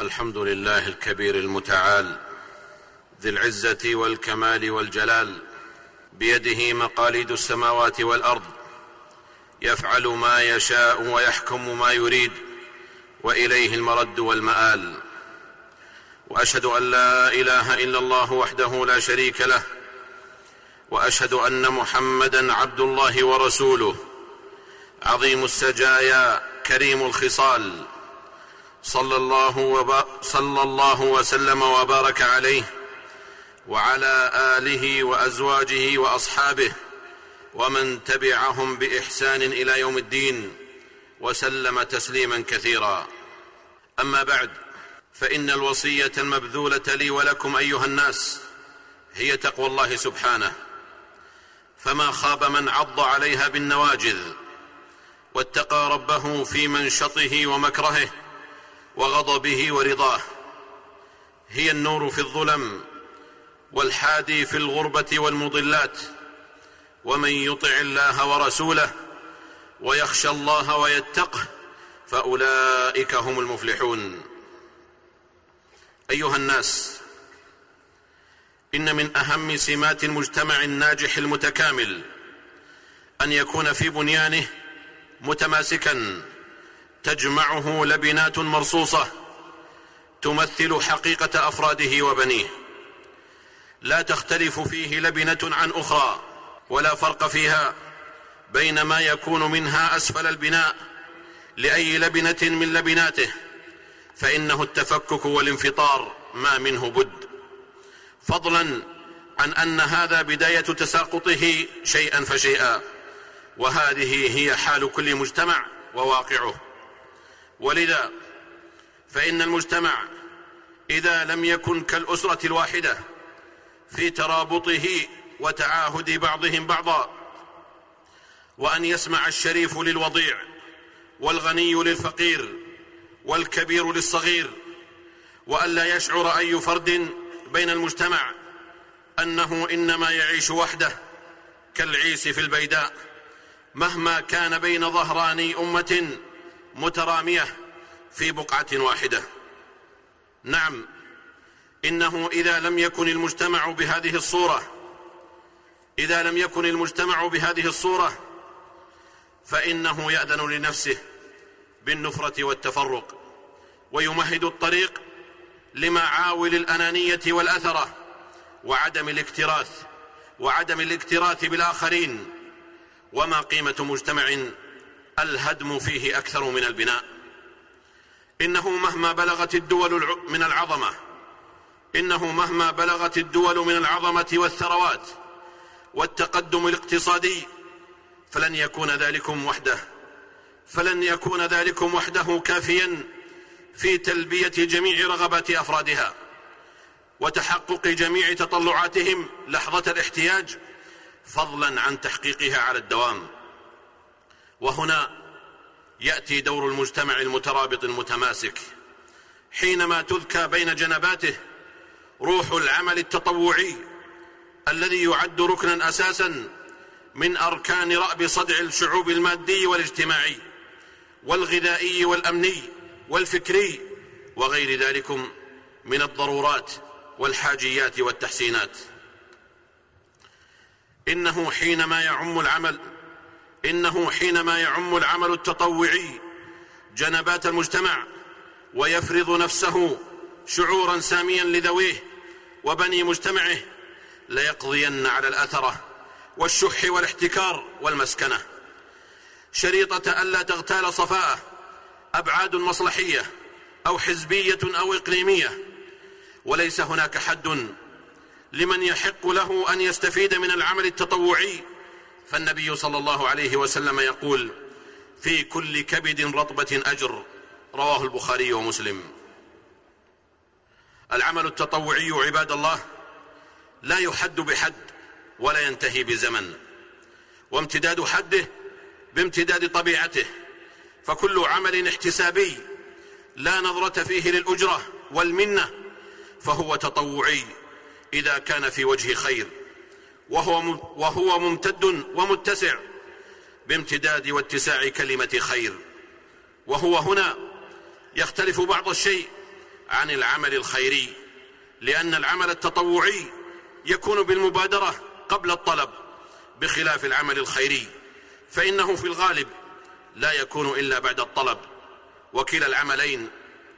الحمد لله الكبير المتعال ذي العزة والكمال والجلال بيده مقاليد السماوات والأرض يفعل ما يشاء ويحكم ما يريد وإليه المرد والمآل. وأشهد أن لا إله إلا الله وحده لا شريك له وأشهد أن محمدا عبد الله ورسوله عظيم السجايا كريم الخصال. صلى الله, وب... صلى الله وسلم وبارك عليه وعلى آله وأزواجه وأصحابه ومن تبعهم بإحسان إلى يوم الدين وسلم تسليما كثيرا. أما بعد فإن الوصية المبذولة لي ولكم أيها الناس هي تقوى الله سبحانه. فما خاب من عض عليها بالنواجذ واتقى ربه في منشطه ومكرهه وغضبه ورضاه. هي النور في الظلم والحادي في الغربة والمضلات. ومن يطع الله ورسوله ويخشى الله ويتقه فأولئك هم المفلحون. أيها الناس إن من أهم سمات المجتمع الناجح المتكامل أن يكون في بنيانه متماسكا تجمعه لبنات مرصوصة تمثل حقيقة أفراده وبنيه. لا تختلف فيه لبنة عن أخرى ولا فرق فيها بين ما يكون منها أسفل البناء لأي لبنة من لبناته فإنه التفكك والانفطار ما منه بد. فضلا عن أن هذا بداية تساقطه شيئا فشيئا وهذه هي حال كل مجتمع وواقعه. ولذا فإن المجتمع إذا لم يكن كالأسرة الواحدة في ترابطه وتعاهد بعضهم بعضا وأن يسمع الشريف للوضيع والغني للفقير والكبير للصغير والا يشعر أي فرد بين المجتمع أنه إنما يعيش وحده كالعيس في البيداء مهما كان بين ظهراني أمة مترامية في بقعة واحدة. نعم إنه إذا لم يكن المجتمع بهذه الصورة إذا لم يكن المجتمع بهذه الصورة فإنه يأذن لنفسه بالنفرة والتفرق ويمهد الطريق لمعاول الأنانية والأثرة وعدم الاكتراث وعدم الاكتراث بالآخرين وما قيمة مجتمع الهدم فيه أكثر من البناء. إنه مهما بلغت الدول من العظمة إنه مهما بلغت الدول من العظمة والثروات والتقدم الاقتصادي فلن يكون ذلكم وحده. فلن يكون ذلكم وحده كافيا في تلبية جميع رغبات أفرادها وتحقق جميع تطلعاتهم لحظة الاحتياج فضلا عن تحقيقها على الدوام. وهنا يأتي دور المجتمع المترابط المتماسك. حينما تذكى بين جنباته روح العمل التطوعي الذي يعد ركنا أساسا من أركان رأب صدع الشعوب المادي والاجتماعي والغذائي والأمني والفكري وغير ذلك من الضرورات والحاجيات والتحسينات. إنه حينما يعم العمل إنه حينما يعم العمل التطوعي جنبات المجتمع ويفرض نفسه شعورا ساميا لذويه وبني مجتمعه ليقضين على الاثره والشح والاحتكار والمسكنة. شريطة ألا تغتال صفاءه أبعاد مصلحية أو حزبية أو إقليمية. وليس هناك حد لمن يحق له أن يستفيد من العمل التطوعي فالنبي صلى الله عليه وسلم يقول في كل كبد رطبة أجر. رواه البخاري ومسلم. العمل التطوعي عباد الله لا يحد بحد ولا ينتهي بزمن. وامتداد حده بامتداد طبيعته. فكل عمل احتسابي لا نظرة فيه للأجرة والمنة فهو تطوعي إذا كان في وجه خير. وهو وهو ممتد ومتسع بامتداد واتساع كلمة خير. وهو هنا يختلف بعض الشيء عن العمل الخيري لأن العمل التطوعي يكون بالمبادرة قبل الطلب بخلاف العمل الخيري فإنه في الغالب لا يكون إلا بعد الطلب وكلا العملين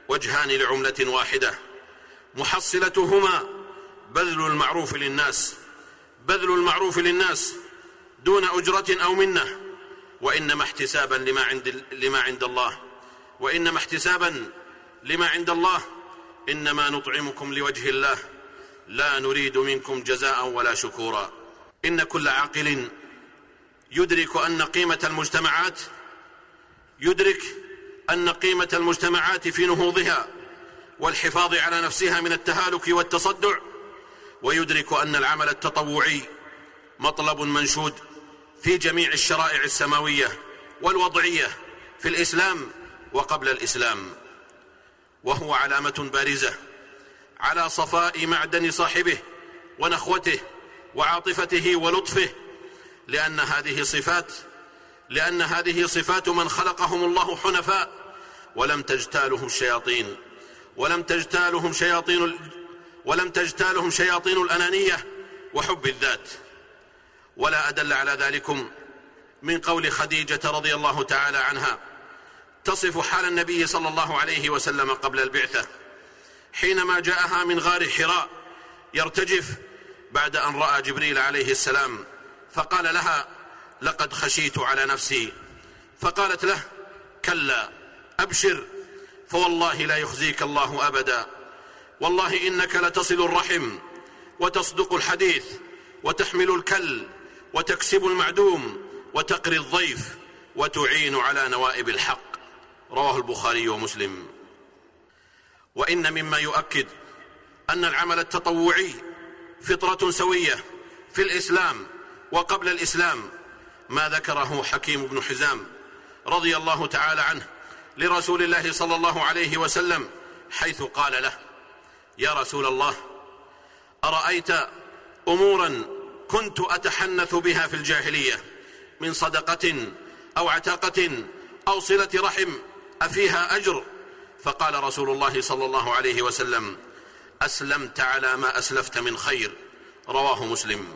وجهان لعملة واحدة محصلتهما بذل المعروف للناس بذل المعروف للناس دون أجرة أو منة وإنما احتسابا لما عند لما عند الله. وإنما احتسابا لما عند الله. إنما نطعمكم لوجه الله. لا نريد منكم جزاء ولا شكورا. إن كل عاقل يدرك أن قيمة المجتمعات يدرك أن قيمة المجتمعات في نهوضها والحفاظ على نفسها من التهالك والتصدع ويدرك أن العمل التطوعي مطلب منشود في جميع الشرائع السماوية والوضعية في الإسلام وقبل الإسلام. وهو علامة بارزة على صفاء معدن صاحبه ونخوته وعاطفته ولطفه لأن هذه صفات لأن هذه صفات من خلقهم الله حنفاء ولم تجتالهم الشياطين ولم تجتالهم شياطين ولم تجتالهم شياطين الأنانية وحب الذات. ولا أدل على ذلكم من قول خديجة رضي الله تعالى عنها تصف حال النبي صلى الله عليه وسلم قبل البعثة حينما جاءها من غار حراء يرتجف بعد أن رأى جبريل عليه السلام فقال لها لقد خشيت على نفسي. فقالت له كلا أبشر فوالله لا يخزيك الله أبدا. والله إنك لتصل الرحم وتصدق الحديث وتحمل الكل وتكسب المعدوم وتقري الضيف وتعين على نوائب الحق. رواه البخاري ومسلم. وإن مما يؤكد أن العمل التطوعي فطرة سوية في الإسلام وقبل الإسلام ما ذكره حكيم بن حزام رضي الله تعالى عنه لرسول الله صلى الله عليه وسلم حيث قال له يا رسول الله أرأيت امورا كنت أتحنث بها في الجاهلية من صدقة أو عتاقة أو صلة رحم أفيها أجر؟ فقال رسول الله صلى الله عليه وسلم أسلمت على ما أسلفت من خير رواه مسلم.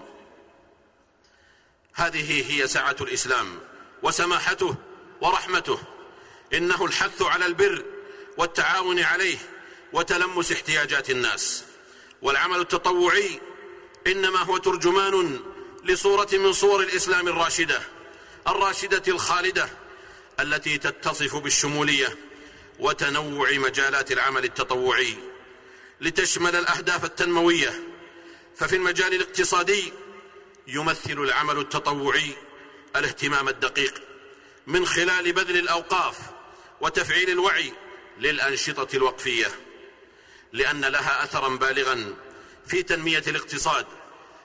هذه هي سعه الإسلام وسماحته ورحمته إنه الحث على البر والتعاون عليه وتلمس احتياجات الناس. والعمل التطوعي إنما هو ترجمان لصورة من صور الإسلام الراشدة الراشدة الخالدة التي تتصف بالشمولية وتنوع مجالات العمل التطوعي. لتشمل الأهداف التنموية ففي المجال الاقتصادي يمثل العمل التطوعي الاهتمام الدقيق من خلال بذل الأوقاف وتفعيل الوعي للأنشطة الوقفية. لأن لها اثرا بالغا في تنمية الاقتصاد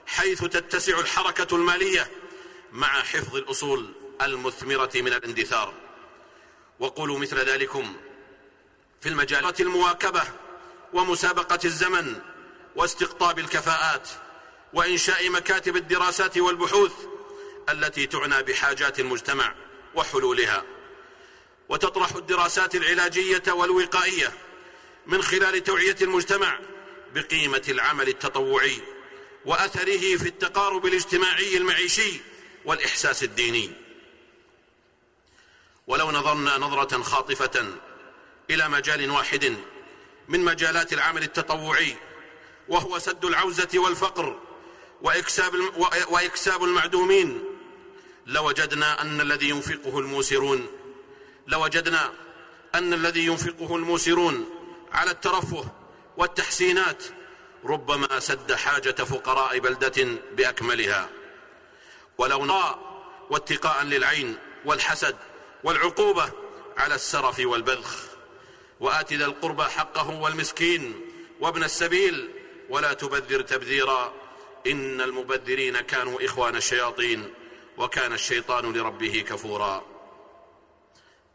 حيث تتسع الحركة المالية مع حفظ الأصول المثمرة من الاندثار. وقولوا مثل ذلكم في المجالات المواكبة ومسابقة الزمن واستقطاب الكفاءات وإنشاء مكاتب الدراسات والبحوث التي تعنى بحاجات المجتمع وحلولها. وتطرح الدراسات العلاجية والوقائية من خلال توعية المجتمع بقيمة العمل التطوعي وأثره في التقارب الاجتماعي المعيشي والإحساس الديني. ولو نظرنا نظرة خاطفة إلى مجال واحد من مجالات العمل التطوعي وهو سد العوزة والفقر وإكساب المعدومين لوجدنا أن الذي ينفقه الموسرون لوجدنا أن الذي ينفقه الموسرون على الترفه والتحسينات ربما سد حاجة فقراء بلدة بأكملها. ولو نرى واتقاء للعين والحسد والعقوبة على السرف والبذخ وآت ذا القربى حقه والمسكين وابن السبيل ولا تبذر تبذيرا. إن المبذرين كانوا إخوان الشياطين وكان الشيطان لربه كفورا.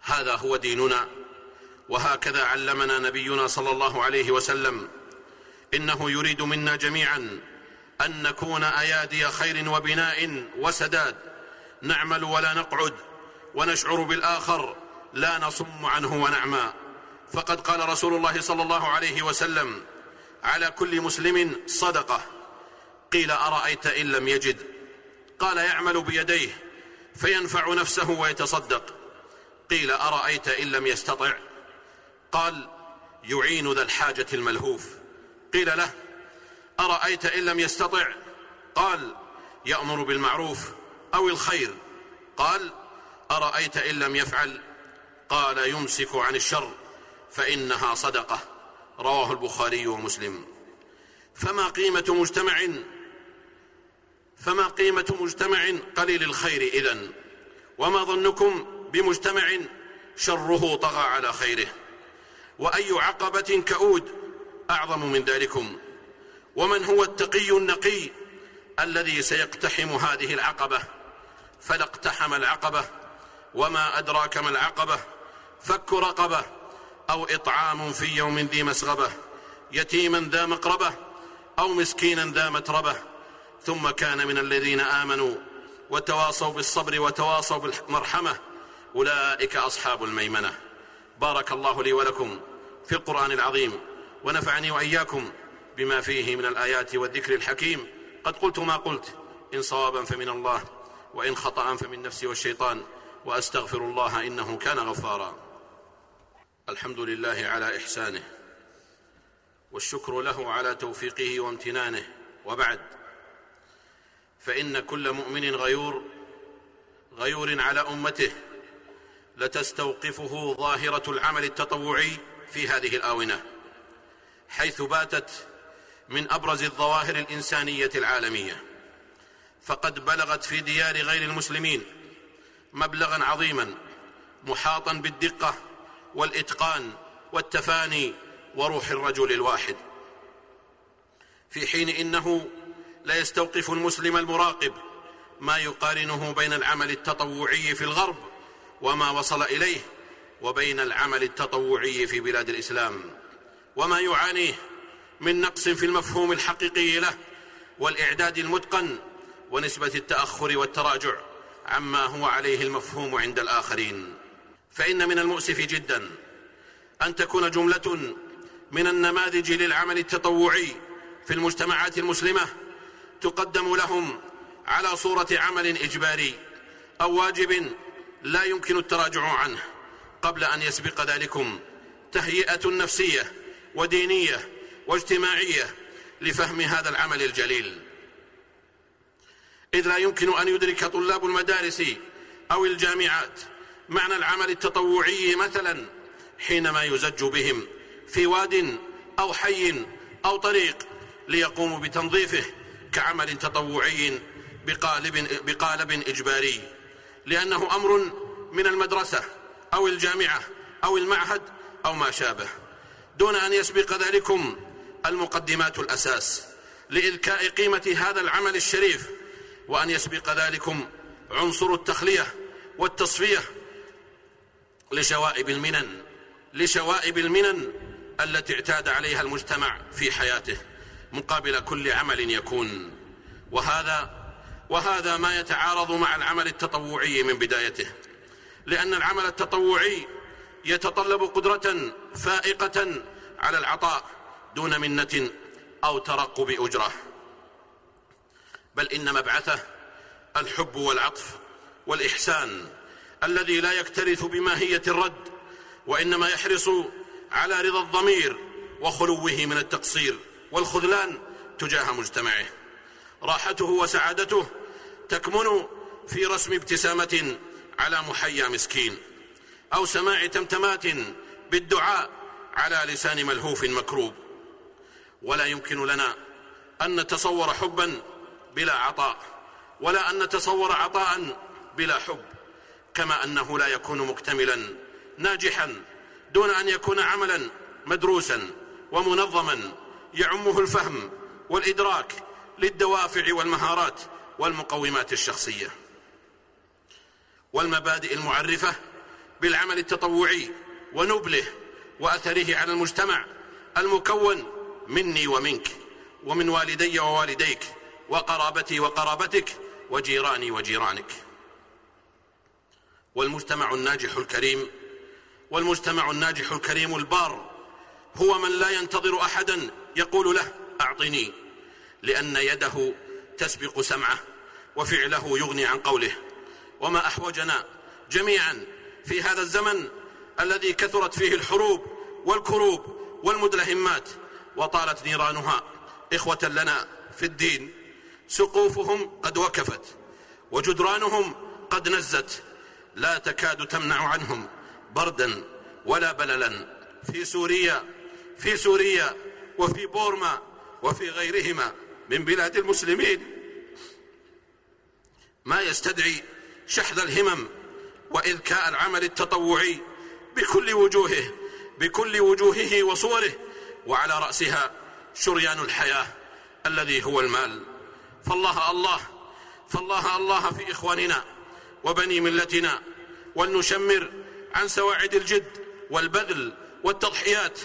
هذا هو ديننا. وهكذا علمنا نبينا صلى الله عليه وسلم إنه يريد منا جميعا أن نكون أيادي خير وبناء وسداد. نعمل ولا نقعد ونشعر بالآخر لا نصم عنه ونعمى. فقد قال رسول الله صلى الله عليه وسلم على كل مسلم صدقة. قيل أرأيت إن لم يجد؟ قال يعمل بيديه فينفع نفسه ويتصدق. قيل أرأيت إن لم يستطع؟ قال يعين ذا الحاجة الملهوف. قيل له أرأيت إن لم يستطع؟ قال يأمر بالمعروف أو الخير. قال أرأيت إن لم يفعل؟ قال يمسك عن الشر فإنها صدقة. رواه البخاري ومسلم. فما قيمة مجتمع؟ فما قيمة مجتمع قليل الخير إذن؟ وما ظنكم بمجتمع شره طغى على خيره؟ وأي عقبة كؤود أعظم من ذلكم. ومن هو التقي النقي الذي سيقتحم هذه العقبة؟ فلا اقتحم العقبة وما أدراك ما العقبة؟ فك رقبة أو إطعام في يوم ذي مسغبة يتيما ذا مقربة أو مسكينا ذا متربة. ثم كان من الذين آمنوا وتواصوا بالصبر وتواصوا بالمرحمة. أولئك أصحاب الميمنة. بارك الله لي ولكم في القرآن العظيم ونفعني وإياكم بما فيه من الآيات والذكر الحكيم. قد قلت ما قلت إن صوابا فمن الله وإن خطأ فمن نفسي والشيطان وأستغفر الله إنه كان غفارا. الحمد لله على إحسانه والشكر له على توفيقه وامتنانه. وبعد فإن كل مؤمن غيور غيور على أمته. لتستوقفه ظاهرة العمل التطوعي في هذه الآونة حيث باتت من أبرز الظواهر الإنسانية العالمية. فقد بلغت في ديار غير المسلمين مبلغا عظيما محاطا بالدقة والإتقان والتفاني وروح الرجل الواحد. في حين إنه لا يستوقف المسلم المراقب ما يقارنه بين العمل التطوعي في الغرب وما وصل إليه وبين العمل التطوعي في بلاد الإسلام. وما يعانيه من نقص في المفهوم الحقيقي له والإعداد المتقن ونسبة التأخر والتراجع عما هو عليه المفهوم عند الآخرين. فإن من المؤسف جدا أن تكون جملة من النماذج للعمل التطوعي في المجتمعات المسلمة تقدم لهم على صورة عمل إجباري أو واجب لا يمكن التراجع عنه قبل أن يسبق ذلكم. تهيئة نفسية ودينية واجتماعية لفهم هذا العمل الجليل. إذ لا يمكن أن يدرك طلاب المدارس أو الجامعات معنى العمل التطوعي مثلا حينما يزج بهم في واد أو حي أو طريق ليقوموا بتنظيفه كعمل تطوعي بقالب, بقالب إجباري. لأنه أمر من المدرسة أو الجامعة أو المعهد أو ما شابه. دون أن يسبق ذلكم المقدمات الأساس لإلكاء قيمة هذا العمل الشريف وأن يسبق ذلكم عنصر التخلية والتصفية لشوائب المنن لشوائب المنن التي اعتاد عليها المجتمع في حياته مقابل كل عمل يكون. وهذا وهذا ما يتعارض مع العمل التطوعي من بدايته لأن العمل التطوعي يتطلب قدرة فائقة على العطاء دون منة أو ترقب أجرة. بل إن مبعثه الحب والعطف والإحسان الذي لا يكترث بماهية الرد وإنما يحرص على رضا الضمير وخلوه من التقصير والخذلان تجاه مجتمعه. راحته وسعادته تكمن في رسم ابتسامة على محيا مسكين أو سماع تمتمات بالدعاء على لسان ملهوف مكروب. ولا يمكن لنا أن نتصور حبا بلا عطاء ولا أن نتصور عطاء بلا حب كما أنه لا يكون مكتملا ناجحا دون أن يكون عملا مدروسا ومنظما يعمه الفهم والإدراك للدوافع والمهارات والمقومات الشخصية والمبادئ المعرفة بالعمل التطوعي ونبله وأثره على المجتمع المكون مني ومنك ومن والدي ووالديك وقرابتي وقرابتك وجيراني وجيرانك. والمجتمع الناجح الكريم والمجتمع الناجح الكريم البار هو من لا ينتظر أحدا يقول له أعطني. لأن يده تسبق سمعه وفعله يغني عن قوله. وما أحوجنا جميعا في هذا الزمن الذي كثرت فيه الحروب والكروب والمدلهمات وطالت نيرانها. إخوة لنا في الدين سقوفهم قد وكفت وجدرانهم قد نزت. لا تكاد تمنع عنهم بردا ولا بللا. في سوريا في سوريا وفي بورما وفي غيرهما. من بلاد المسلمين. ما يستدعي شحذ الهمم واذكاء العمل التطوعي بكل وجوهه بكل وجوهه وصوره وعلى رأسها شريان الحياة الذي هو المال. فالله الله فالله الله في إخواننا وبني ملتنا ولنشمر عن سواعد الجد والبذل والتضحيات.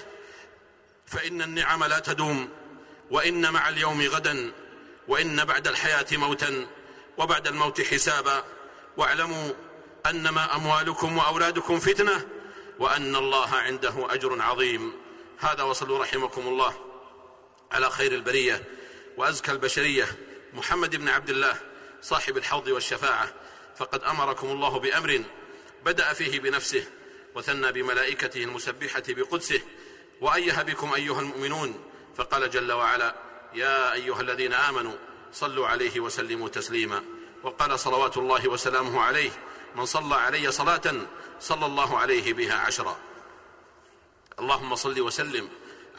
فإن النعم لا تدوم وإن مع اليوم غدا وإن بعد الحياة موتا وبعد الموت حسابا. واعلموا أنما أموالكم وأولادكم فتنة وأن الله عنده أجر عظيم. هذا وصلوا رحمكم الله. على خير البرية وأزكى البشرية. محمد بن عبد الله صاحب الحوض والشفاعة. فقد أمركم الله بأمر بدأ فيه بنفسه وثنى بملائكته المسبحة بقدسه. وايه بكم أيها المؤمنون فقال جل وعلا يا أيها الذين آمنوا صلوا عليه وسلموا تسليما. وقال صلوات الله وسلامه عليه من صلى علي صلاة صلى الله عليه بها عشرا. اللهم صل وسلم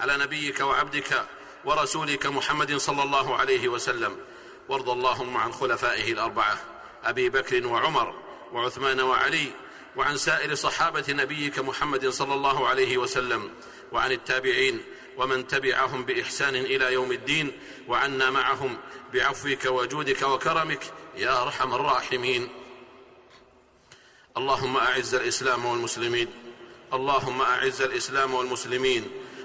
على نبيك وعبدك ورسولك محمد صلى الله عليه وسلم. وارض اللهم عن خلفائه الأربعة أبي بكر وعمر وعثمان وعلي وعن سائر صحابة نبيك محمد صلى الله عليه وسلم وعن التابعين ومن تبعهم بإحسان إلى يوم الدين وعنا معهم بعفوك وجودك وكرمك يا أرحم الراحمين. اللهم أعز الإسلام والمسلمين اللهم أعز الإسلام والمسلمين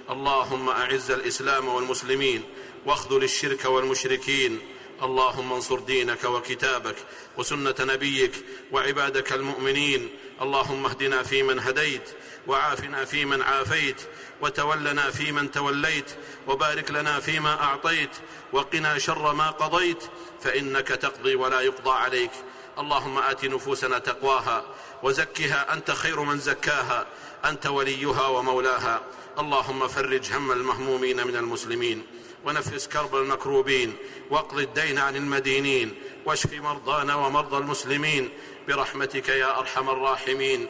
اللهم أعز الإسلام والمسلمين واخذل الشرك والمشركين اللهم انصر دينك وكتابك وسنة نبيك وعبادك المؤمنين. اللهم اهدنا فيمن هديت وعافنا فيمن عافيت وتولنا فيمن توليت وبارك لنا فيما أعطيت وقنا شر ما قضيت فإنك تقضي ولا يقضى عليك. اللهم آت نفوسنا تقواها وزكها أنت خير من زكاها أنت وليها ومولاها. اللهم فرج هم المهمومين من المسلمين. ونفس كرب المكروبين واقض الدين عن المدينين واشف مرضانا ومرضى المسلمين برحمتك يا أرحم الراحمين.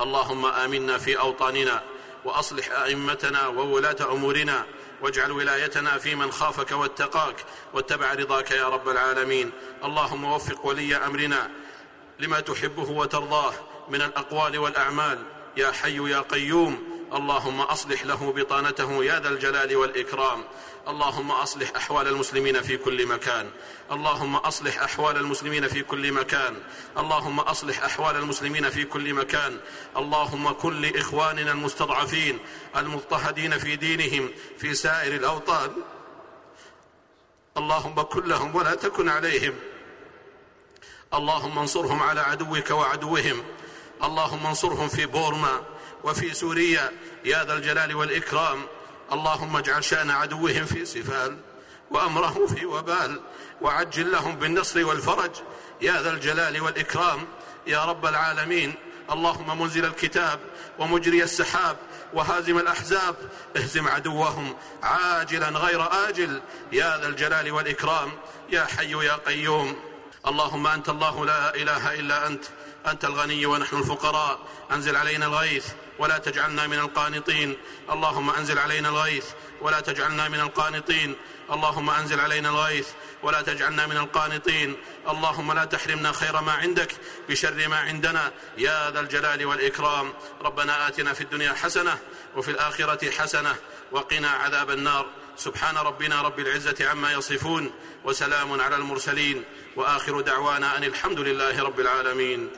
اللهم آمنا في أوطاننا وأصلح أئمتنا وولاة أمورنا واجعل ولايتنا في من خافك واتقاك واتبع رضاك يا رب العالمين. اللهم وفق ولي أمرنا لما تحبه وترضاه من الأقوال والأعمال. يا حي يا قيوم اللهم أصلح له بطانته يا ذا الجلال والإكرام. اللهم أصلح أحوال المسلمين في كل مكان. اللهم أصلح أحوال المسلمين في كل مكان. اللهم أصلح أحوال المسلمين في كل مكان. اللهم كن لإخواننا المستضعفين المضطهدين في دينهم في سائر الأوطان. اللهم كن لهم ولا تكن عليهم. اللهم انصرهم على عدوك وعدوهم. اللهم انصرهم في بورما. وفي سوريا يا ذا الجلال والإكرام اللهم اجعل شأن عدوهم في سفال وأمره في وبال وعجل لهم بالنصر والفرج. يا ذا الجلال والإكرام يا رب العالمين اللهم منزل الكتاب ومجري السحاب وهازم الأحزاب. اهزم عدوهم عاجلا غير آجل. يا ذا الجلال والإكرام يا حي يا قيوم. اللهم أنت الله لا إله إلا أنت. أنت الغني ونحن الفقراء. أنزل علينا الغيث. ولا تجعلنا من القانطين. اللهم أنزل علينا الغيث ولا تجعلنا من القانطين. اللهم أنزل علينا الغيث ولا تجعلنا من القانطين. اللهم لا تحرمنا خير ما عندك بشر ما عندنا. يا ذا الجلال والإكرام. ربنا آتنا في الدنيا حسنة وفي الآخرة حسنة وقنا عذاب النار. سبحان ربنا رب العزة عما يصفون وسلام على المرسلين وآخر دعوانا أن الحمد لله رب العالمين.